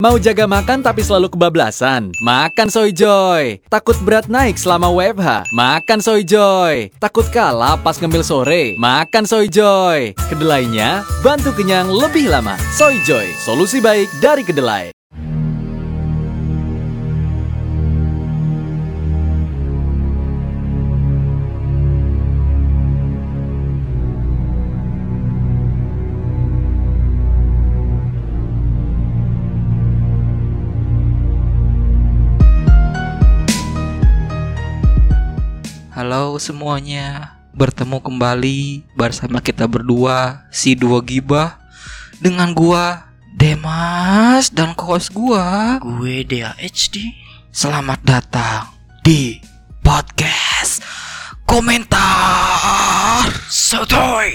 Mau jaga makan tapi selalu kebablasan? Makan Soy Joy. Takut berat naik selama WFH? Makan Soy Joy. Takut kalah pas ngemil sore? Makan Soy Joy. Kedelainya bantu kenyang lebih lama. Soy Joy, solusi baik dari kedelai. Halo semuanya, bertemu kembali bersama kita berdua si dua gibah dengan gua Demas dan co-host gua. Gue DAHD Selamat datang di podcast komentar Sotoy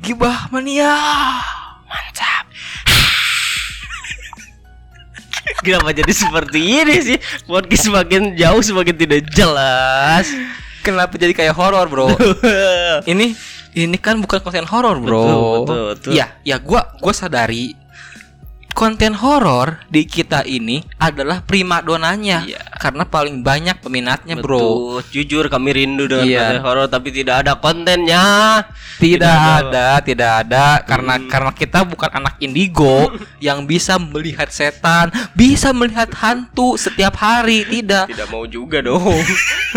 gibah mania. Kenapa jadi seperti ini sih Podcast semakin jauh semakin tidak jelas Kenapa jadi kayak horor bro? ini ini kan bukan konten horor bro. Betul, betul, betul. Ya ya gua gua sadari konten horor di kita ini adalah primadonanya Iya. karena paling banyak peminatnya bro. Betul. Jujur kami rindu dengan Iya. konten horor Tapi tidak ada kontennya Tidak, Tidak ada. ada, tidak ada karena karena kita bukan anak indigo yang bisa melihat setan, bisa melihat hantu setiap hari, tidak. Tidak mau juga dong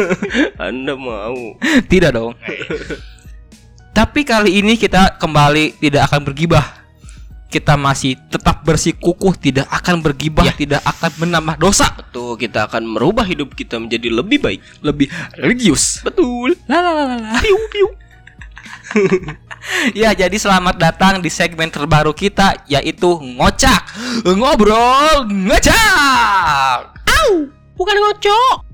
Anda mau Tidak dong. Tapi kali ini kita kembali tidak akan bergibah. Kita masih tetap bersikukuh, tidak akan bergibah, tidak akan menambah dosa, Tuh kita akan merubah hidup kita menjadi lebih baik lebih religius. Betul La la la la la. Piu, piu. ya, jadi selamat datang di segmen terbaru kita yaitu ngocak. Ngobrol ngocak. Au Bukan ngocok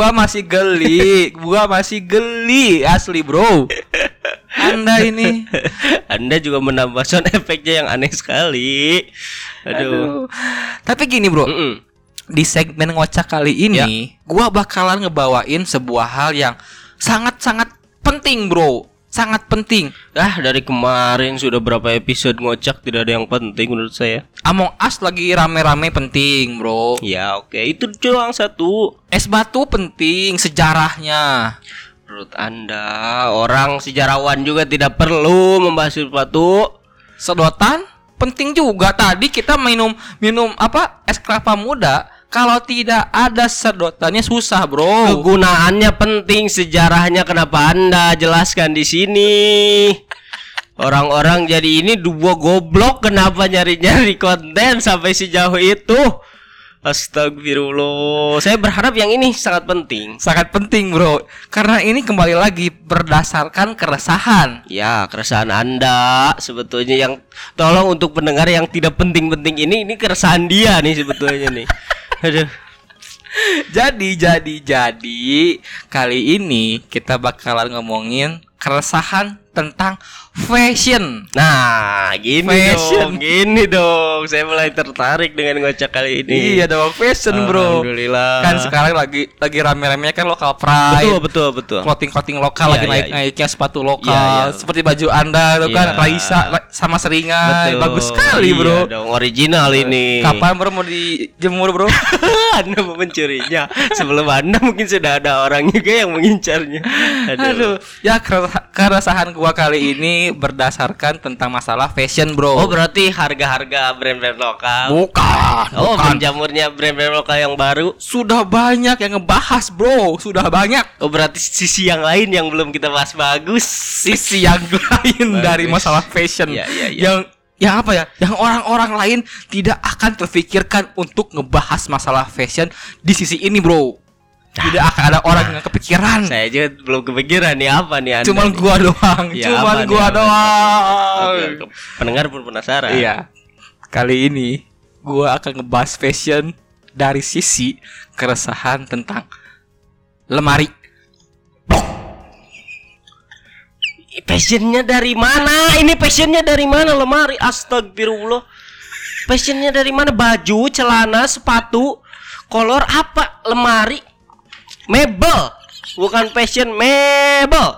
gua masih geli, gua masih geli asli bro. Anda ini, Anda juga menambah sound efeknya yang aneh sekali. Aduh. Tapi gini bro, Mm-mm. di segmen ngocak kali ini, gua bakalan ngebawain sebuah hal yang sangat-sangat penting bro, sangat penting. Ah, dari kemarin sudah berapa episode ngocak tidak ada yang penting menurut saya. Among Us lagi rame-rame penting bro. Ya, oke, itu doang satu. Es batu penting sejarahnya. Menurut Anda, orang sejarawan juga tidak perlu membahas sepatu. Sedotan penting juga. Tadi kita minum minum apa es kelapa muda. Kalau tidak ada sedotannya susah bro. Kegunaannya penting, sejarahnya kenapa Anda jelaskan di sini. Orang-orang jadi ini dua goblok kenapa nyari-nyari konten sampai sejauh itu? Astagfirullah. Saya berharap yang ini sangat penting. Sangat penting bro. Karena ini kembali lagi berdasarkan keresahan. Ya, keresahan Anda sebetulnya yang tolong untuk pendengar yang tidak penting-penting ini ini keresahan dia nih sebetulnya nih. Aduh. Jadi jadi jadi kali ini kita bakalan ngomongin keresahan tentang fashion. Nah, gini Fashion. dong, gini dong. Saya mulai tertarik dengan ngocak kali ini. Iya dong fashion bro. Alhamdulillah. Kan sekarang lagi lagi rame-ramenya kan lokal pride. betul betul betul. clothing-clothing lokal Iya, lagi iya, naik-naiknya sepatu lokal Iya, iya. seperti baju Anda tuh kan Iya. Raisa Ra- sama Seringai Betul. bagus sekali Iya bro dong, original ini. kapan bro mau dijemur bro anda mau mencurinya sebelum Anda mungkin sudah ada orang juga yang mengincarnya. Aduh. aduh ya kere- keresahan gua kali ini berdasarkan tentang masalah fashion bro Oh, berarti harga-harga brand-brand lokal. bukan Oh, bukan. menjamurnya brand-brand lokal yang baru. sudah banyak yang ngebahas bro sudah banyak Oh, berarti sisi yang lain yang belum kita bahas bagus. sisi yang lain Bagus. dari masalah fashion Iya, iya, iya. yang yang apa ya yang orang-orang lain tidak akan terfikirkan untuk ngebahas masalah fashion di sisi ini bro tidak akan ada orang yang kepikiran Saya aja belum kepikiran nih apa nih Anda. cuman nih. gua doang Ya, cuman nih, gua doang Oke, oke. Pendengar pun penasaran. iya kali ini gua akan ngebahas fashion dari sisi keresahan tentang lemari. Passionnya dari mana? Ini passionnya dari mana lemari? Astagfirullah. Passionnya dari mana? Baju, celana, sepatu, kolor apa? Lemari, mebel. Bukan passion mebel.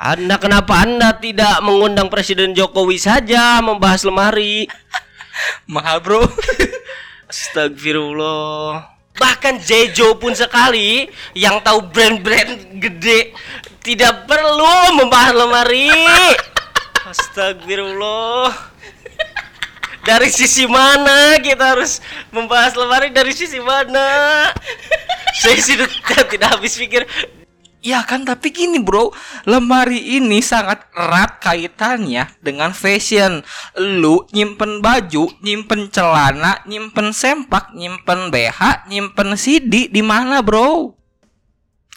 Anda kenapa Anda tidak mengundang Presiden Jokowi saja membahas lemari? Mahal bro. Astagfirullah. Bahkan Jejo pun sekali yang tahu brand-brand gede tidak perlu membahas lemari. Astagfirullah. Dari sisi mana kita harus membahas lemari? Dari sisi mana? Saya sudah tidak habis pikir. Ya kan tapi gini bro Lemari ini sangat erat kaitannya dengan fashion Lu nyimpen baju, nyimpen celana, nyimpen sempak, nyimpen BH, nyimpen CD di mana bro?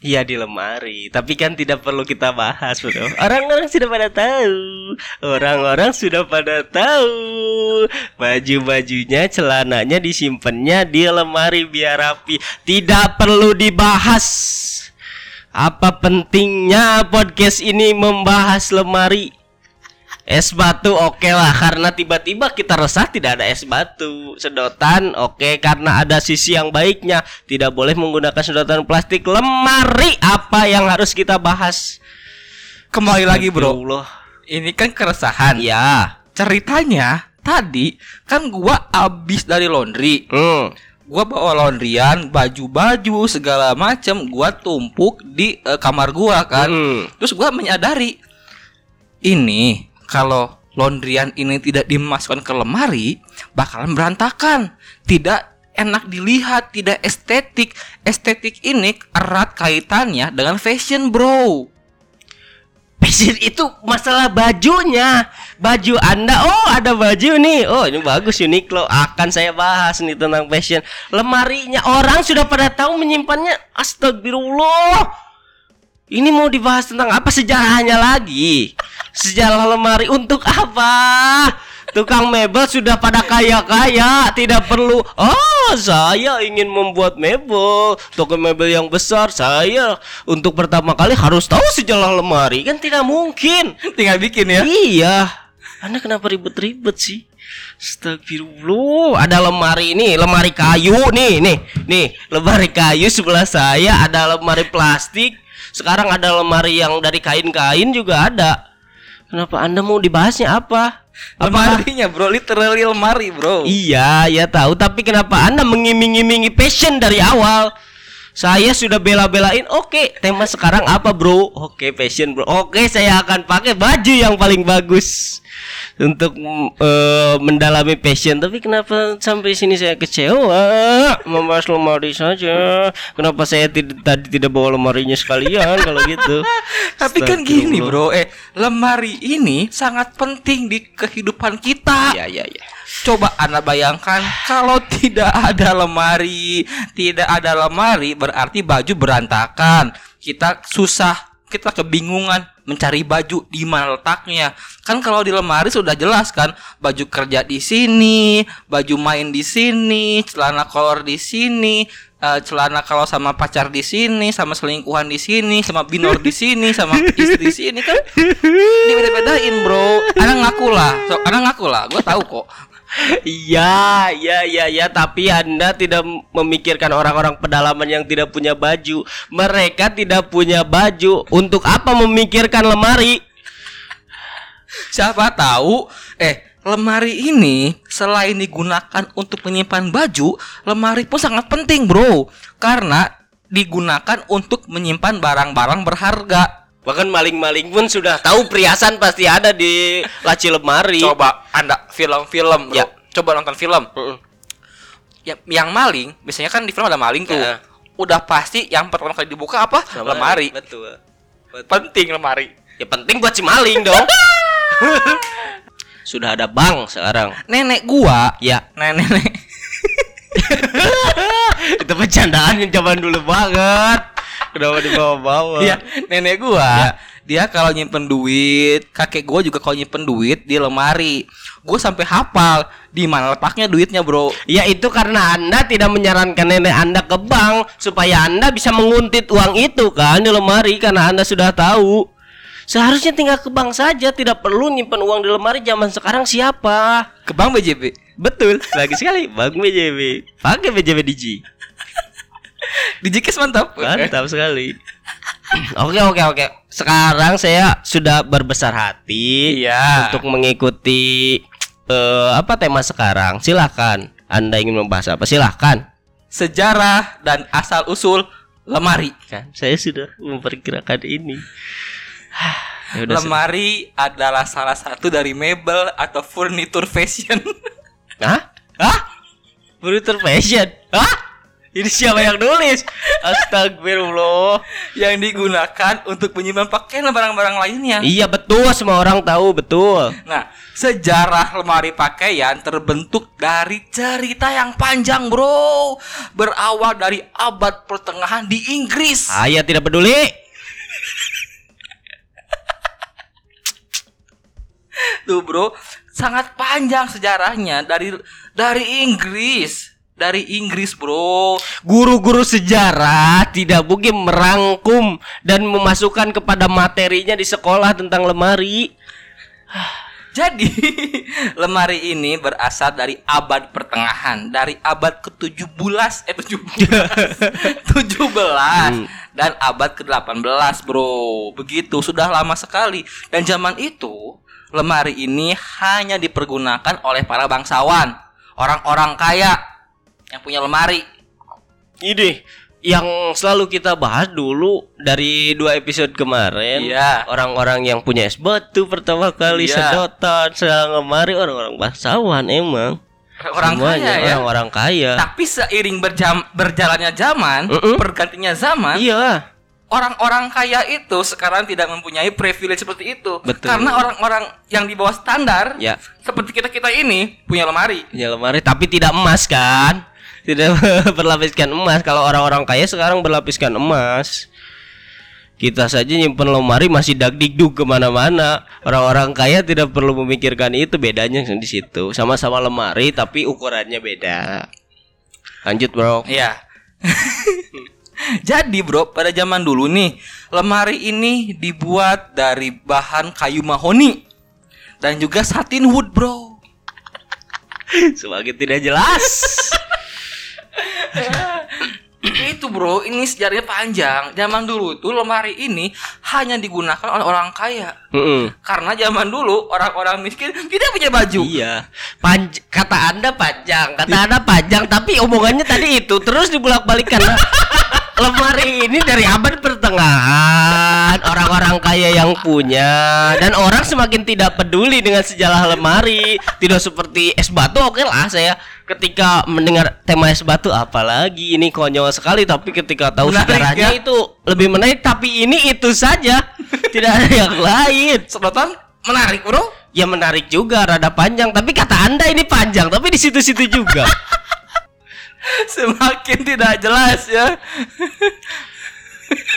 Iya di lemari, tapi kan tidak perlu kita bahas, bro. Orang-orang sudah pada tahu, orang-orang sudah pada tahu. Baju-bajunya, celananya disimpannya di lemari biar rapi. Tidak perlu dibahas. Apa pentingnya podcast ini membahas lemari? Es batu oke lah karena tiba-tiba kita resah tidak ada es batu. Sedotan oke karena ada sisi yang baiknya. Tidak boleh menggunakan sedotan plastik. Lemari apa yang harus kita bahas? Kembali lagi bro Astagfirullah. Ini kan keresahan Ya. Ceritanya tadi kan gua abis dari laundry Hmm. Gua bawa laundryan, baju-baju segala macem Gua tumpuk di eh, kamar gua kan Hmm. Terus gua menyadari ini kalau laundryan ini tidak dimasukkan ke lemari bakalan berantakan, tidak enak dilihat, tidak estetik. Estetik ini erat kaitannya dengan fashion, bro. Fashion itu masalah bajunya. Baju Anda, oh ada baju nih. Oh, ini bagus Uniqlo. Akan saya bahas nih tentang fashion. Lemarinya orang sudah pada tahu menyimpannya. Astagfirullah. Ini mau dibahas tentang apa sejarahnya lagi? Sejarah lemari untuk apa? Tukang mebel sudah pada kaya-kaya, tidak perlu. Oh, saya ingin membuat mebel, toko mebel yang besar. Saya untuk pertama kali harus tahu sejarah lemari, kan tidak mungkin. Tinggal bikin ya. Iya. Anda kenapa ribet-ribet sih? Astagfirullah. Ada lemari ini, lemari kayu nih, nih, nih, lemari kayu sebelah saya ada lemari plastik. Sekarang ada lemari yang dari kain-kain juga ada. Kenapa Anda mau dibahasnya apa? Apa? Lemarinya, bro, literally lemari, bro. Iya, ya tahu. Tapi kenapa Anda mengiming-imingi passion dari awal? Saya sudah bela-belain. Oke, tema sekarang apa, Bro? Oke, passion, Bro. Oke, saya akan pakai baju yang paling bagus untuk eh, mendalami passion. Tapi kenapa sampai sini saya kecewa? Membahas lemari saja. Kenapa saya tidak tadi tidak bawa lemarinya sekalian kalau gitu? Tapi kan gini, bro. Eh, lemari ini sangat penting di kehidupan kita. Ya, ya, ya. Coba Anda bayangkan kalau tidak ada lemari, tidak ada lemari berarti baju berantakan. Kita susah, kita kebingungan mencari baju di mana letaknya. Kan kalau di lemari sudah jelas kan, baju kerja di sini, baju main di sini, celana kolor di sini, eh, celana kalau sama pacar di sini, sama selingkuhan di sini, sama binor di sini, sama istri di sini kan dibeda-bedain, Bro. Anda ngaku lah, so, Anda ngaku lah, gue tahu kok. Iya, iya, iya, iya, tapi Anda tidak memikirkan orang-orang pedalaman yang tidak punya baju. Mereka tidak punya baju. Untuk apa memikirkan lemari? Siapa tahu eh lemari ini selain digunakan untuk menyimpan baju, lemari pun sangat penting, Bro. Karena digunakan untuk menyimpan barang-barang berharga. Bahkan maling-maling pun sudah tahu perhiasan pasti ada di laci lemari. Coba Anda film-film. Ya. Coba nonton film. Ya, yang maling, biasanya kan di film ada maling tuh. Ya. Udah pasti yang pertama kali dibuka apa? Lemari. Betul. Betul. Penting lemari. Ya penting buat si maling dong. sudah ada bank sekarang. Nenek gua, Ya, nenek itu bercandaan yang zaman dulu banget. Kenapa dibawa-bawa? Iya, nenek gua Ya. Dia kalau nyimpen duit, kakek gue juga kalau nyimpen duit di lemari. Gue sampai hafal di mana letaknya duitnya, Bro. Ya itu karena Anda tidak menyarankan nenek Anda ke bank supaya Anda bisa menguntit uang itu kan di lemari karena Anda sudah tahu. Seharusnya tinggal ke bank saja, tidak perlu nyimpan uang di lemari zaman sekarang siapa? Ke Bank BJB. Betul, lagi sekali Bank BJB. Pakai BJB Digi. Digikes mantap. Mantap sekali. Oke oke oke. Sekarang saya sudah berbesar hati Iya. untuk mengikuti eh, apa tema sekarang. Silahkan. Anda ingin membahas apa? Silahkan. Sejarah dan asal usul lemari. Kan saya sudah memperkirakan ini. Ya udah, lemari adalah salah satu dari mebel atau furnitur fashion. Hah? Hah? Furniture fashion? Hah? Ini siapa yang nulis? Astagfirullah. yang digunakan untuk menyimpan pakaian dan barang-barang lainnya. Iya betul, semua orang tahu betul. Nah, sejarah lemari pakaian terbentuk dari cerita yang panjang, Bro. Berawal dari abad pertengahan di Inggris. Saya tidak peduli. Tuh, Bro, sangat panjang sejarahnya dari dari Inggris. Dari Inggris, Bro. Guru-guru sejarah tidak mungkin merangkum dan memasukkan kepada materinya di sekolah tentang lemari. Jadi, lemari ini berasal dari abad pertengahan, dari abad ke-17 eh 17. 17 dan abad ke-18, Bro. Begitu, sudah lama sekali. Dan zaman itu, lemari ini hanya dipergunakan oleh para bangsawan, orang-orang kaya yang punya lemari. Ini yang selalu kita bahas dulu dari dua episode kemarin. Iya. Orang-orang yang punya es batu pertama kali Iya. sedotan, sedang lemari orang-orang bangsawan emang. Orang Semuanya kaya ya. orang-orang kaya. Tapi seiring berjam, berjalannya zaman, Mm-mm. pergantinya zaman, Iya. orang-orang kaya itu sekarang tidak mempunyai privilege seperti itu. Betul. Karena orang-orang yang di bawah standar, Ya. seperti kita-kita ini punya lemari. Ya lemari tapi tidak emas kan? Tidak berlapiskan emas. Kalau orang-orang kaya sekarang berlapiskan emas. Kita saja nyimpen lemari masih dagdikduk ke mana-mana. Orang-orang kaya tidak perlu memikirkan itu bedanya di situ. Sama-sama lemari tapi ukurannya beda. Lanjut bro. Iya. Jadi bro, pada zaman dulu nih, lemari ini dibuat dari bahan kayu mahoni dan juga satin wood bro. Semakin tidak jelas. Itu bro, ini sejarahnya panjang. Zaman dulu tuh lemari ini hanya digunakan oleh orang kaya. Mm-mm. Karena zaman dulu orang-orang miskin tidak punya baju. Iya. Panj kata Anda panjang, kata Anda panjang tapi omongannya tadi itu terus dibulak-balikan. Lemari ini dari abad pertengahan orang-orang kaya yang punya dan orang semakin tidak peduli dengan sejarah lemari tidak seperti es batu oke lah saya ketika mendengar tema es batu apalagi ini konyol sekali tapi ketika tahu Menarik, sejarahnya ya? itu lebih menarik tapi ini itu saja tidak ada yang lain Sedotan menarik bro. Ya menarik juga, rada panjang. Tapi kata anda ini panjang, tapi di situ-situ juga. Semakin tidak jelas ya.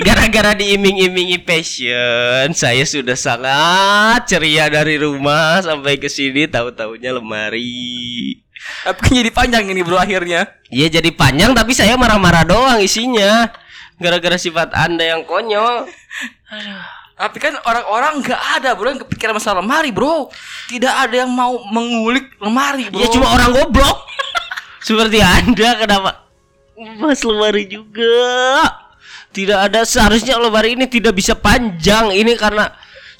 Gara-gara diiming-imingi passion, saya sudah sangat ceria dari rumah sampai ke sini. Tahu-taunya lemari. Tapi jadi panjang ini bro akhirnya. Iya jadi panjang, tapi saya marah-marah doang isinya. Gara-gara sifat anda yang konyol. Tapi kan orang-orang nggak ada bro yang kepikiran masalah lemari bro. Tidak ada yang mau mengulik lemari bro. Ya cuma orang goblok. Seperti anda kenapa? Mas lemari juga. Tidak ada seharusnya lemari ini tidak bisa panjang ini karena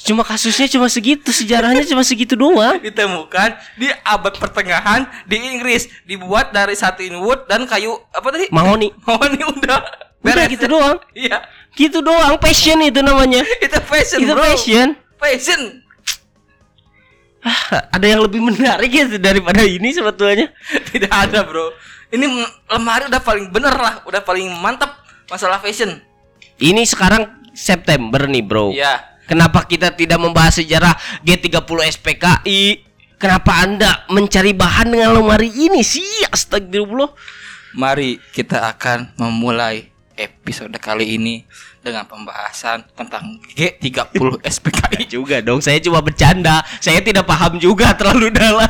cuma kasusnya cuma segitu sejarahnya cuma segitu doang. ditemukan di abad pertengahan di Inggris dibuat dari satin wood dan kayu apa tadi Mahoni. mahoni udah Udah gitu doang. iya Gitu doang passion itu namanya. itu fashion Itu bro passion. fashion Ah, ada yang lebih menarik ya daripada ini sebetulnya. tidak ada bro ini lemari udah paling bener lah udah paling mantap masalah fashion Ini sekarang September nih, Bro. Iya. Kenapa kita tidak membahas sejarah G30 SPKI? Kenapa Anda mencari bahan dengan lemari ini sih? Astagfirullah. mari kita akan memulai episode kali ini dengan pembahasan tentang G30 SPKI. juga dong. Saya cuma bercanda. Saya tidak paham juga terlalu dalam.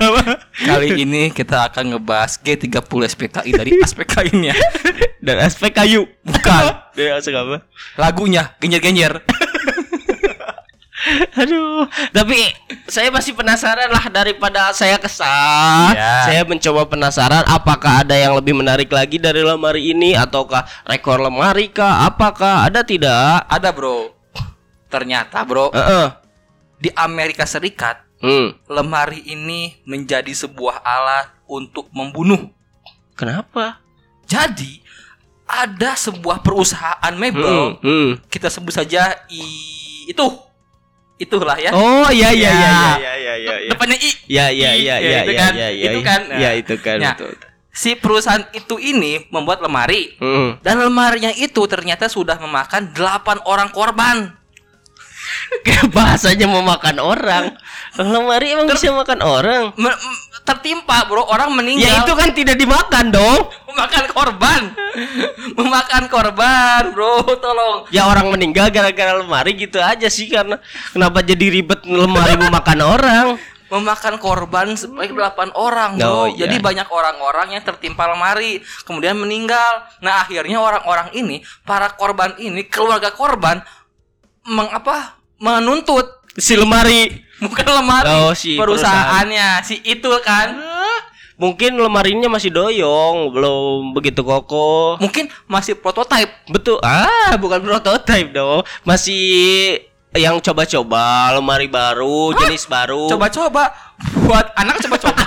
Kali ini kita akan ngebahas G30 SPKI dari aspek lainnya. Dan aspek kayu. Bukan. Dari aspek apa? Lagunya genjer-genjer. Aduh, tapi saya masih penasaran lah daripada saya kesal. Iya. Saya mencoba penasaran apakah ada yang lebih menarik lagi dari lemari ini ataukah rekor lemari kah? Apakah ada tidak? Ada, Bro. Ternyata, Bro, Heeh. di Amerika Serikat Hmm. lemari ini menjadi sebuah alat untuk membunuh. Kenapa? Jadi ada sebuah perusahaan mebel, Hmm. hmm. kita sebut saja i itu, itulah ya. Oh iya iya Ya. iya iya iya iya iya. Depannya i. Ya ya I, ya ya, ya itu ya kan, ya ya. itu kan. Ya itu kan. Nah, betul. Si perusahaan itu ini membuat lemari Hmm. dan lemarinya itu ternyata sudah memakan 8 orang korban. Kayak bahasanya memakan orang. Lemari emang bisa makan orang. Me- tertimpa, Bro, orang meninggal. Ya itu kan tidak dimakan dong. memakan korban. memakan korban, Bro, tolong. Ya orang meninggal gara-gara lemari gitu aja sih karena kenapa jadi ribet lemari memakan orang? memakan korban sebanyak 8 orang bro. Oh, iya. Jadi banyak orang-orang yang tertimpa lemari kemudian meninggal. Nah, akhirnya orang-orang ini, para korban ini, keluarga korban mengapa menuntut Si lemari. Bukan lemari Oh, si perusahaannya, si itu kan. Mungkin lemarinya masih doyong, belum begitu kokoh. Mungkin masih prototype. Betul. Ah, bukan prototype dong. Masih yang coba-coba lemari baru, jenis baru. Coba-coba buat anak coba-coba.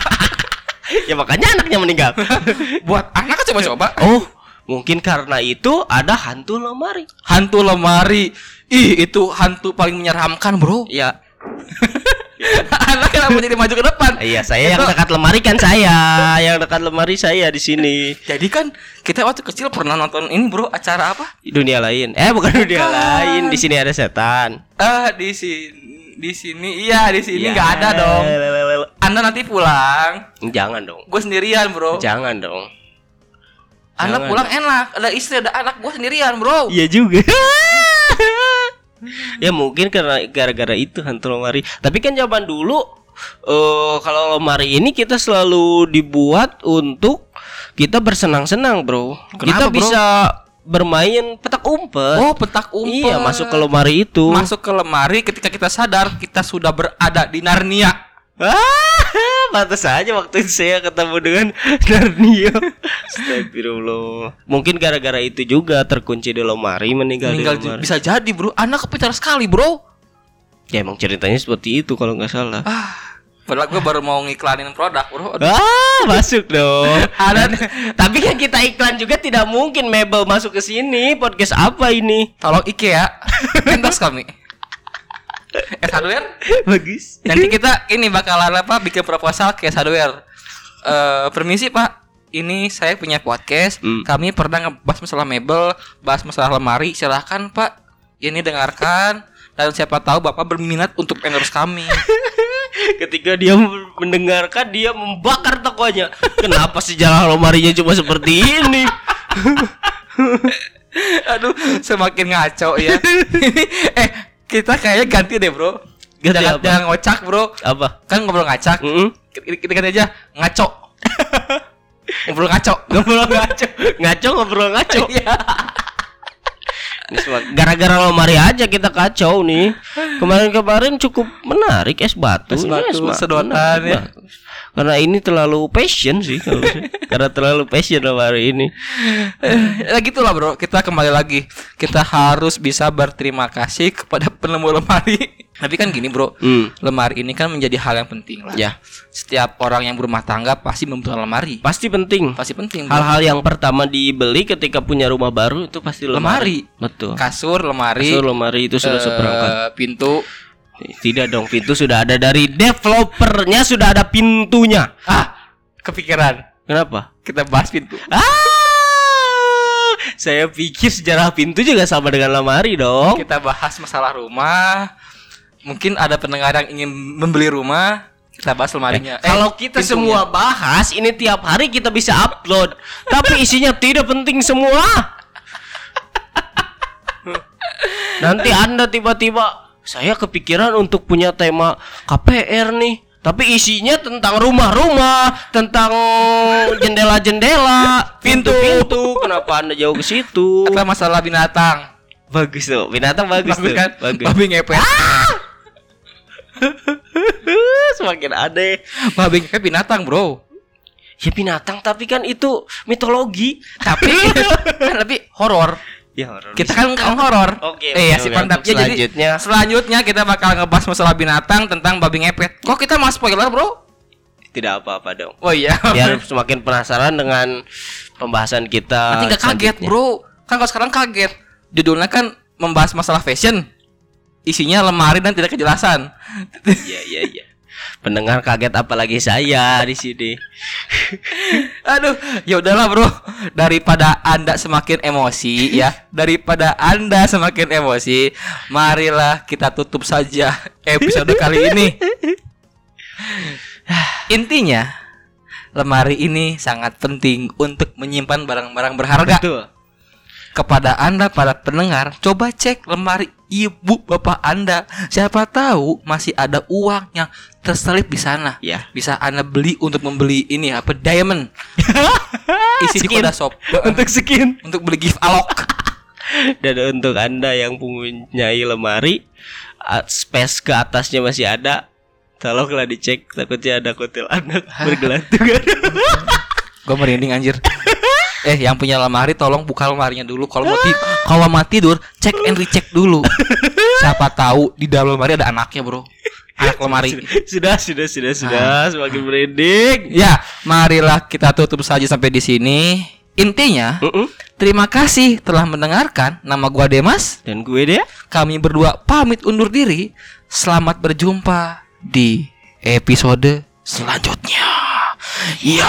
ya makanya anaknya meninggal. buat anak coba-coba. oh, mungkin karena itu ada hantu lemari. Hantu lemari. Ih, itu hantu paling menyeramkan, Bro. Ya, anak kenapa jadi maju ke depan? iya saya yang dekat lemari kan saya, yang dekat lemari saya di sini. Jadi kan kita waktu kecil pernah nonton ini bro acara apa? Dunia lain. Eh, bukan dunia Bukan. lain. Di sini ada setan. Ah di sini di sini iya di sini Ya. nggak ada dong. Anda nanti pulang, Jangan dong. gue sendirian bro. Jangan dong. Anda jangan. pulang enak, ada istri ada anak gue sendirian bro. Iya juga. ya mungkin karena gara-gara itu hantu lemari. Tapi kan zaman dulu eh kalau lemari ini kita selalu dibuat untuk kita bersenang-senang, Bro. kita Kenapa, Bro? bisa bermain petak umpet. Oh petak umpet. Iya, masuk ke lemari itu. Masuk ke lemari ketika kita sadar kita sudah berada di Narnia. Ah, pantas aja waktu itu saya ketemu dengan Narnia. Astagfirullah. Mungkin gara-gara itu juga terkunci di lemari meninggal, Meninggal di lemari. bisa jadi bro. Anak kepitar sekali bro. Ya emang ceritanya seperti itu kalau nggak salah. Ah, padahal gue baru mau ngiklanin produk bro. Aduh. Ah, masuk dong. Ada- tapi kan kita iklan juga tidak mungkin mebel masuk ke sini. Podcast apa ini? Tolong IKEA endorse kami. S Hardware. Bagus. Nanti kita ini bakalan apa bikin proposal ke S Hardware. Eh, permisi Pak, ini saya punya podcast. Hmm. Kami pernah ngebahas masalah mebel, bahas masalah lemari. Silahkan Pak, ini dengarkan. Dan siapa tahu Bapak berminat untuk endorse kami. Ketika dia mendengarkan dia membakar tokonya. Kenapa sejarah lemarinya cuma seperti ini? Aduh, semakin ngaco ya. eh, kita kayaknya ganti deh, Bro. Ganti jangan, apa? jangan ngocak, Bro. Apa? Kan ngobrol ngacak. Mm-mm. Kita, kita ganti aja ngaco. ngobrol ngaco. Ngobrol ngaco. Ngaco ngobrol ngaco. Iya. Gara-gara lemari aja kita kacau nih. Kemarin-kemarin cukup menarik es batu. Es batu, Yes, Mak. sedotan ya. Karena ini terlalu passion sih kalau. Karena terlalu passion lemari ini. Eh, ya gitulah bro, kita kembali lagi. Kita harus bisa berterima kasih kepada penemu lemari. Tapi kan gini bro, Hmm. lemari ini kan menjadi hal yang penting lah. Ya, Setiap orang yang berumah tangga pasti membutuhkan lemari. pasti penting. Pasti penting. Hal-hal yang pertama dibeli ketika punya rumah baru itu pasti lemari. Lemari. Betul. Kasur, lemari, Kasur lemari itu sudah eh, seperangkat. pintu. Tidak dong, pintu sudah ada dari developernya sudah ada pintunya. Ah, kepikiran. Kenapa? Kita bahas pintu. Ah, saya pikir sejarah pintu juga sama dengan lemari dong. Kita bahas masalah rumah. Mungkin ada pendengar yang ingin membeli rumah. Kita bahas lemarinya. Eh, Kalau kita pintunya. semua bahas ini tiap hari kita bisa upload, tapi isinya tidak penting semua. Nanti Anda tiba-tiba saya kepikiran untuk punya tema KPR nih. Tapi isinya tentang rumah-rumah, tentang jendela-jendela, pintu-pintu. Kenapa Anda jauh ke situ? Apa masalah binatang? Bagus tuh, binatang bagus, tuh. kan? Bagus. Babi ngepet. Semakin aneh. Babi ngepet binatang, Bro. Ya binatang tapi kan itu mitologi. Tapi kan lebih horor. Ya horor. Kita kan kan horor. Oke, Eh, ya si mantap. Ya, jadi selanjutnya. selanjutnya kita bakal ngebahas masalah binatang tentang babi ngepet. Kok kita mau spoiler, Bro? Tidak apa-apa dong. Oh iya. Biar semakin penasaran dengan pembahasan kita. Nanti nggak kaget, selanjutnya. Bro. Kan kalau sekarang kaget. Judulnya kan membahas masalah fashion. Isinya lemari dan tidak kejelasan. Iya iya iya. Pendengar kaget apalagi saya di sini. Aduh, ya udahlah bro. Daripada anda semakin emosi ya, daripada anda semakin emosi, marilah kita tutup saja episode kali ini. Intinya, lemari ini sangat penting untuk menyimpan barang-barang berharga. Betul. Kepada anda para pendengar, coba cek lemari ibu bapak anda. Siapa tahu masih ada uang yang terselip di sana. Ya. Bisa anda beli untuk membeli ini apa diamond. Isi di Skin. Koda Shop. Untuk skin. untuk beli gift alok. Dan untuk anda yang mempunyai lemari, space ke atasnya masih ada. Tolonglah dicek, takutnya ada kutil anak bergelantungan. Gue merinding anjir. Eh, yang punya lemari tolong buka lemarinya dulu. Kalau mau kalau mau tidur, cek and recheck dulu. Siapa tahu di dalam lemari ada anaknya, Bro. Anak lemari. sudah, sudah, sudah, sudah, semakin merinding. Ya, marilah kita tutup saja sampai di sini. Intinya, Mm-mm. terima kasih telah mendengarkan. Nama gua Demas. Dan gue deh. Kami berdua pamit undur diri. Selamat berjumpa di episode selanjutnya. Ya.